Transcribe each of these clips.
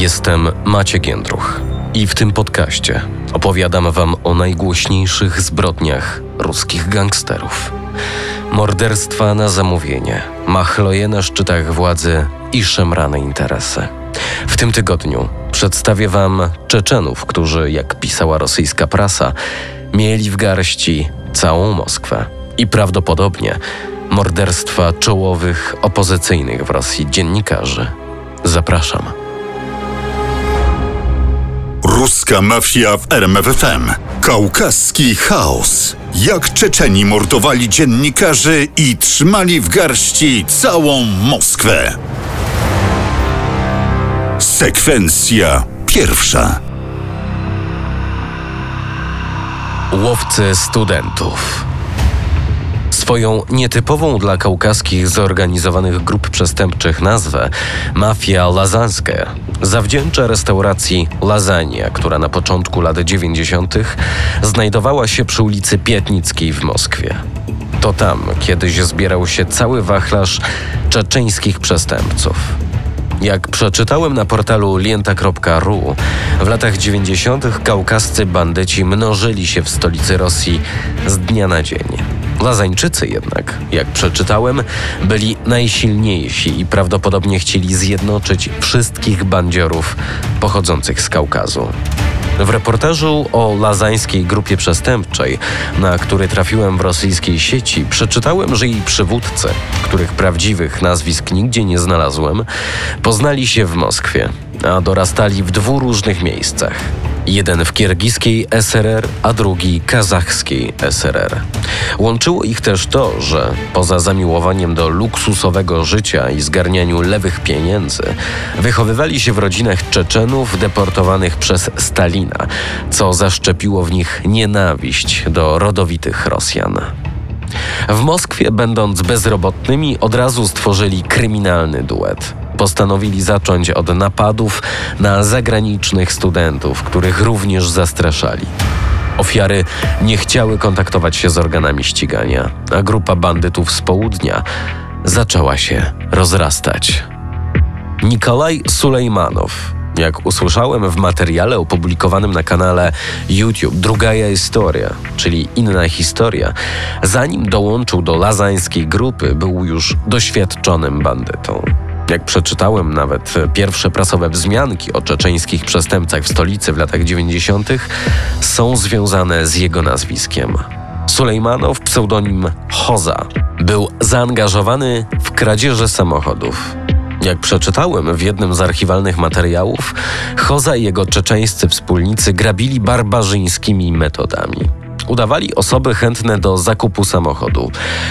Jestem Maciek Jędruch i w tym podcaście opowiadam wam o najgłośniejszych zbrodniach ruskich gangsterów. Morderstwa na zamówienie, machloje na szczytach władzy i szemrane interesy. W tym tygodniu przedstawię wam Czeczenów, którzy, jak pisała rosyjska prasa, mieli w garści całą Moskwę i prawdopodobnie morderstwa czołowych opozycyjnych w Rosji dziennikarzy. Zapraszam. Mafia w RMFFM. Kaukaski chaos. Jak Czeczeni mordowali dziennikarzy i trzymali w garści całą Moskwę. Sekwencja pierwsza. Łowcy studentów. Swoją nietypową dla kaukaskich zorganizowanych grup przestępczych nazwę Mafia Lazanska zawdzięcza restauracji Lasagna, która na początku lat 90. znajdowała się przy ulicy Pietnickiej w Moskwie. To tam kiedyś zbierał się cały wachlarz czeczeńskich przestępców. Jak przeczytałem na portalu lienta.ru, w latach 90. kaukascy bandyci mnożyli się w stolicy Rosji z dnia na dzień. Lazańczycy jednak, jak przeczytałem, byli najsilniejsi i prawdopodobnie chcieli zjednoczyć wszystkich bandziorów pochodzących z Kaukazu. W reportażu o lazańskiej grupie przestępczej, na który trafiłem w rosyjskiej sieci, przeczytałem, że jej przywódcy, których prawdziwych nazwisk nigdzie nie znalazłem, poznali się w Moskwie, a dorastali w dwóch różnych miejscach. Jeden w kirgiskiej SRR, a drugi kazachskiej SRR. Łączyło ich też to, że poza zamiłowaniem do luksusowego życia i zgarnianiu lewych pieniędzy, wychowywali się w rodzinach Czeczenów deportowanych przez Stalina, co zaszczepiło w nich nienawiść do rodowitych Rosjan. W Moskwie, będąc bezrobotnymi, od razu stworzyli kryminalny duet. Postanowili zacząć od napadów na zagranicznych studentów, których również zastraszali. Ofiary nie chciały kontaktować się z organami ścigania, a grupa bandytów z południa zaczęła się rozrastać. Nikolaj Sulejmanow, jak usłyszałem w materiale opublikowanym na kanale YouTube Druga historia, czyli inna historia, zanim dołączył do lazańskiej grupy, był już doświadczonym bandytą. Jak przeczytałem nawet pierwsze prasowe wzmianki o czeczeńskich przestępcach w stolicy w latach 90., są związane z jego nazwiskiem. Sulejmanow, pseudonim Hoza, był zaangażowany w kradzieże samochodów. Jak przeczytałem w jednym z archiwalnych materiałów, Hoza i jego czeczeńscy wspólnicy grabili barbarzyńskimi metodami. Udawali osoby chętne do zakupu samochodu.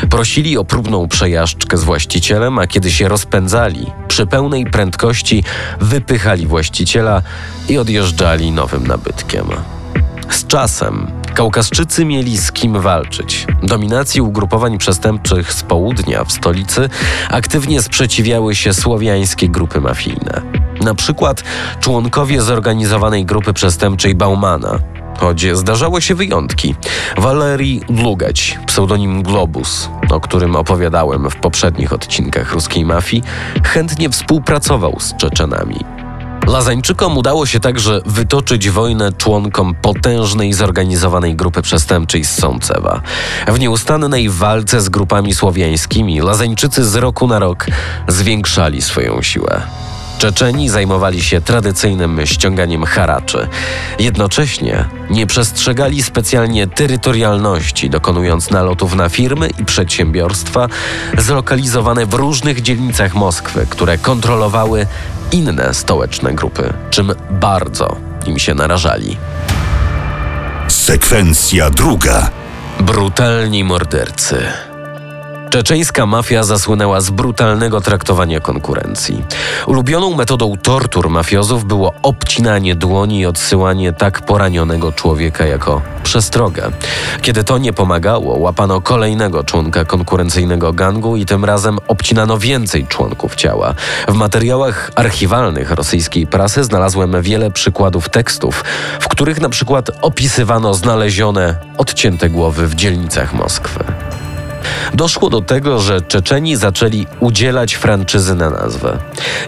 Prosili o próbną przejażdżkę z właścicielem, a kiedy się rozpędzali, przy pełnej prędkości wypychali właściciela i odjeżdżali nowym nabytkiem. Z czasem Kaukaszczycy mieli z kim walczyć. Dominacji ugrupowań przestępczych z południa w stolicy aktywnie sprzeciwiały się słowiańskie grupy mafijne. Na przykład członkowie zorganizowanej grupy przestępczej Baumana, choć zdarzały się wyjątki. Walerii Dlugać, pseudonim Globus, o którym opowiadałem w poprzednich odcinkach ruskiej mafii, chętnie współpracował z Czeczenami. Lazańczykom udało się także wytoczyć wojnę członkom potężnej zorganizowanej grupy przestępczej z Sącewa. W nieustannej walce z grupami słowiańskimi Lazańczycy z roku na rok zwiększali swoją siłę. Czeczeni zajmowali się tradycyjnym ściąganiem haraczy. Jednocześnie nie przestrzegali specjalnie terytorialności, dokonując nalotów na firmy i przedsiębiorstwa zlokalizowane w różnych dzielnicach Moskwy, które kontrolowały inne stołeczne grupy, czym bardzo im się narażali. Sekwencja druga. Brutalni mordercy. Czeczeńska mafia zasłynęła z brutalnego traktowania konkurencji. Ulubioną metodą tortur mafiozów było obcinanie dłoni i odsyłanie tak poranionego człowieka jako przestrogę. Kiedy to nie pomagało, łapano kolejnego członka konkurencyjnego gangu i tym razem obcinano więcej członków ciała. W materiałach archiwalnych rosyjskiej prasy znalazłem wiele przykładów tekstów, w których na przykład opisywano znalezione odcięte głowy w dzielnicach Moskwy. Doszło do tego, że Czeczeni zaczęli udzielać franczyzy na nazwę.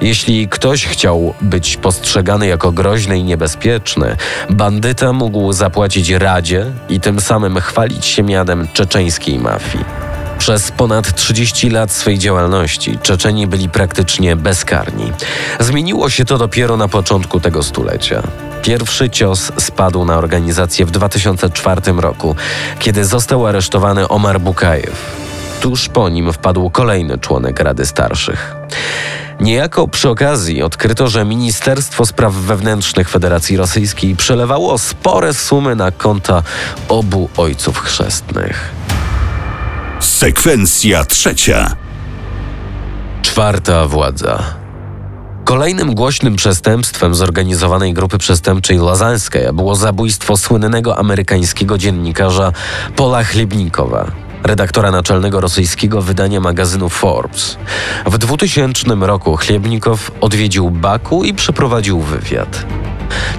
Jeśli ktoś chciał być postrzegany jako groźny i niebezpieczny, bandyta mógł zapłacić radzie i tym samym chwalić się mianem czeczeńskiej mafii. Przez ponad 30 lat swej działalności Czeczeni byli praktycznie bezkarni. Zmieniło się to dopiero na początku tego stulecia. Pierwszy cios spadł na organizację w 2004 roku, kiedy został aresztowany Omar Bukajew. Tuż po nim wpadł kolejny członek Rady Starszych. Niejako przy okazji odkryto, że Ministerstwo Spraw Wewnętrznych Federacji Rosyjskiej przelewało spore sumy na konta obu ojców chrzestnych. Sekwencja trzecia. Czwarta władza. Kolejnym głośnym przestępstwem zorganizowanej grupy przestępczej Lazańskiej było zabójstwo słynnego amerykańskiego dziennikarza Pola Chlebnikowa, redaktora naczelnego rosyjskiego wydania magazynu Forbes. W 2000 roku Chlebnikow odwiedził Baku i przeprowadził wywiad.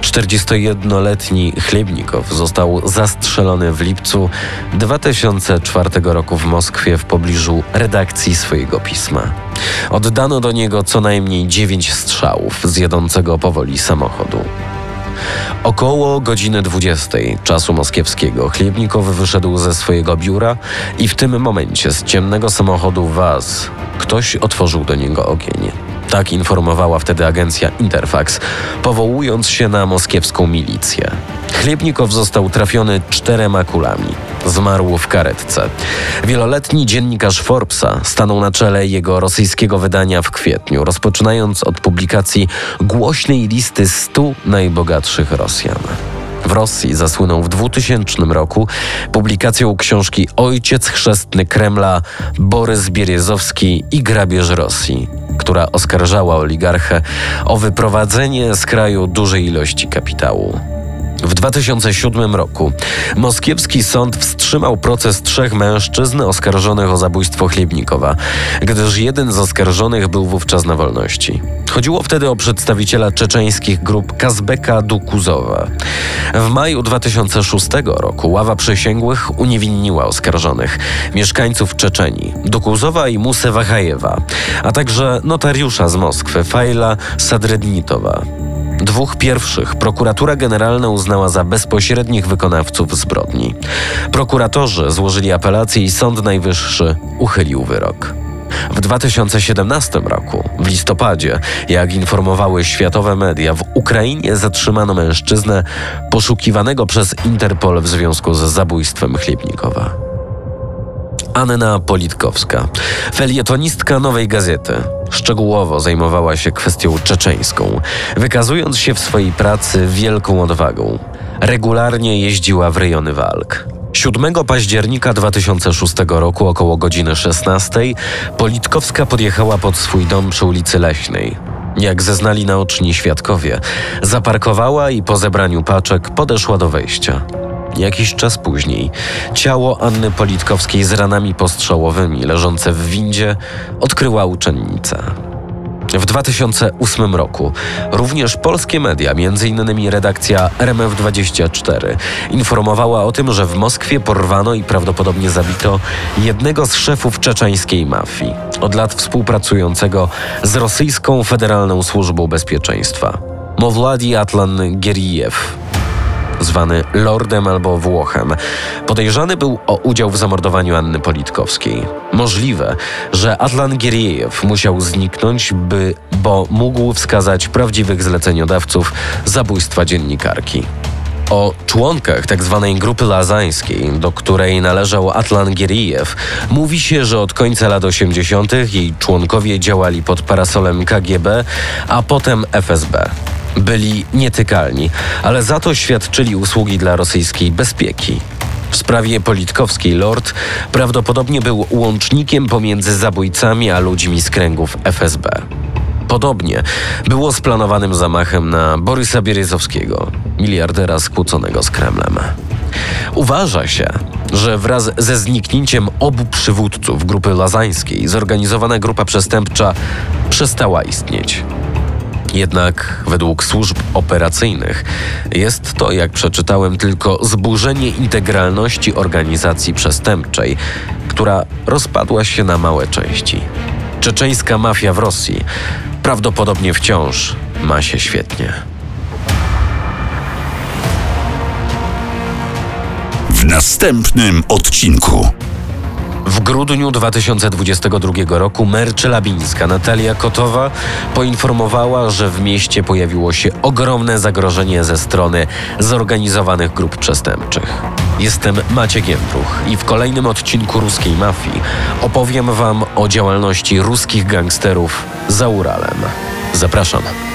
41-letni Chlebnikow został zastrzelony w lipcu 2004 roku w Moskwie w pobliżu redakcji swojego pisma. Oddano do niego co najmniej 9 strzałów z jadącego powoli samochodu. Około godziny 20 czasu moskiewskiego Chlebnikow wyszedł ze swojego biura i w tym momencie z ciemnego samochodu Waz ktoś otworzył do niego ogień. Tak informowała wtedy agencja Interfax, powołując się na moskiewską milicję. Chlebnikow został trafiony czterema kulami. Zmarł w karetce. Wieloletni dziennikarz Forbesa stanął na czele jego rosyjskiego wydania w kwietniu, rozpoczynając od publikacji głośnej listy 100 najbogatszych Rosjan. W Rosji zasłynął w 2000 roku publikacją książki Ojciec chrzestny Kremla Borys Bierzozowski i grabież Rosji, która oskarżała oligarchę o wyprowadzenie z kraju dużej ilości kapitału. W 2007 roku moskiewski sąd wstrzymał proces trzech mężczyzn oskarżonych o zabójstwo Chlebnikowa, gdyż jeden z oskarżonych był wówczas na wolności. Chodziło wtedy o przedstawiciela czeczeńskich grup Kazbeka Dukuzowa. W maju 2006 roku ława przysięgłych uniewinniła oskarżonych, mieszkańców Czeczenii, Dukuzowa i Musę Wachajewa, a także notariusza z Moskwy, Fajla Sadrednitowa. Dwóch pierwszych prokuratura generalna uznała za bezpośrednich wykonawców zbrodni. Prokuratorzy złożyli apelację i Sąd Najwyższy uchylił wyrok. W 2017 roku, w listopadzie, jak informowały światowe media, w Ukrainie zatrzymano mężczyznę poszukiwanego przez Interpol w związku z zabójstwem Chlebnikowa. Anna Politkowska, felietonistka Nowej Gazety, szczegółowo zajmowała się kwestią czeczeńską, wykazując się w swojej pracy wielką odwagą. Regularnie jeździła w rejony walk. 7 października 2006 roku około godziny 16 Politkowska podjechała pod swój dom przy ulicy Leśnej. Jak zeznali naoczni świadkowie, zaparkowała i po zebraniu paczek podeszła do wejścia. Jakiś czas później ciało Anny Politkowskiej z ranami postrzałowymi leżące w windzie odkryła uczennica. W 2008 roku również polskie media, m.in. redakcja RMF24, informowała o tym, że w Moskwie porwano i prawdopodobnie zabito jednego z szefów czeczeńskiej mafii, od lat współpracującego z rosyjską Federalną Służbą Bezpieczeństwa. Mowladi Atlan Gerijew, zwany Lordem albo Włochem. Podejrzany był o udział w zamordowaniu Anny Politkowskiej. Możliwe, że Atlan Gieriejew musiał zniknąć, by, bo mógł wskazać prawdziwych zleceniodawców zabójstwa dziennikarki. O członkach tzw. Tak grupy lazańskiej, do której należał Atlan Gieriejew, mówi się, że od końca lat 80. jej członkowie działali pod parasolem KGB, a potem FSB. Byli nietykalni, ale za to świadczyli usługi dla rosyjskiej bezpieki. W sprawie Politkowskiej Lord prawdopodobnie był łącznikiem pomiędzy zabójcami a ludźmi z kręgów FSB. Podobnie było z planowanym zamachem na Borysa Bieryzowskiego, miliardera skłóconego z Kremlem. Uważa się, że wraz ze zniknięciem obu przywódców grupy lazańskiej zorganizowana grupa przestępcza przestała istnieć. Jednak według służb operacyjnych jest to, jak przeczytałem, tylko zburzenie integralności organizacji przestępczej, która rozpadła się na małe części. Czeczeńska mafia w Rosji prawdopodobnie wciąż ma się świetnie. W następnym odcinku. Grudniu 2022 roku mer Czelabińska Natalia Kotowa poinformowała, że w mieście pojawiło się ogromne zagrożenie ze strony zorganizowanych grup przestępczych. Jestem Maciek Jędruch i w kolejnym odcinku Ruskiej Mafii opowiem Wam o działalności ruskich gangsterów za Uralem. Zapraszam.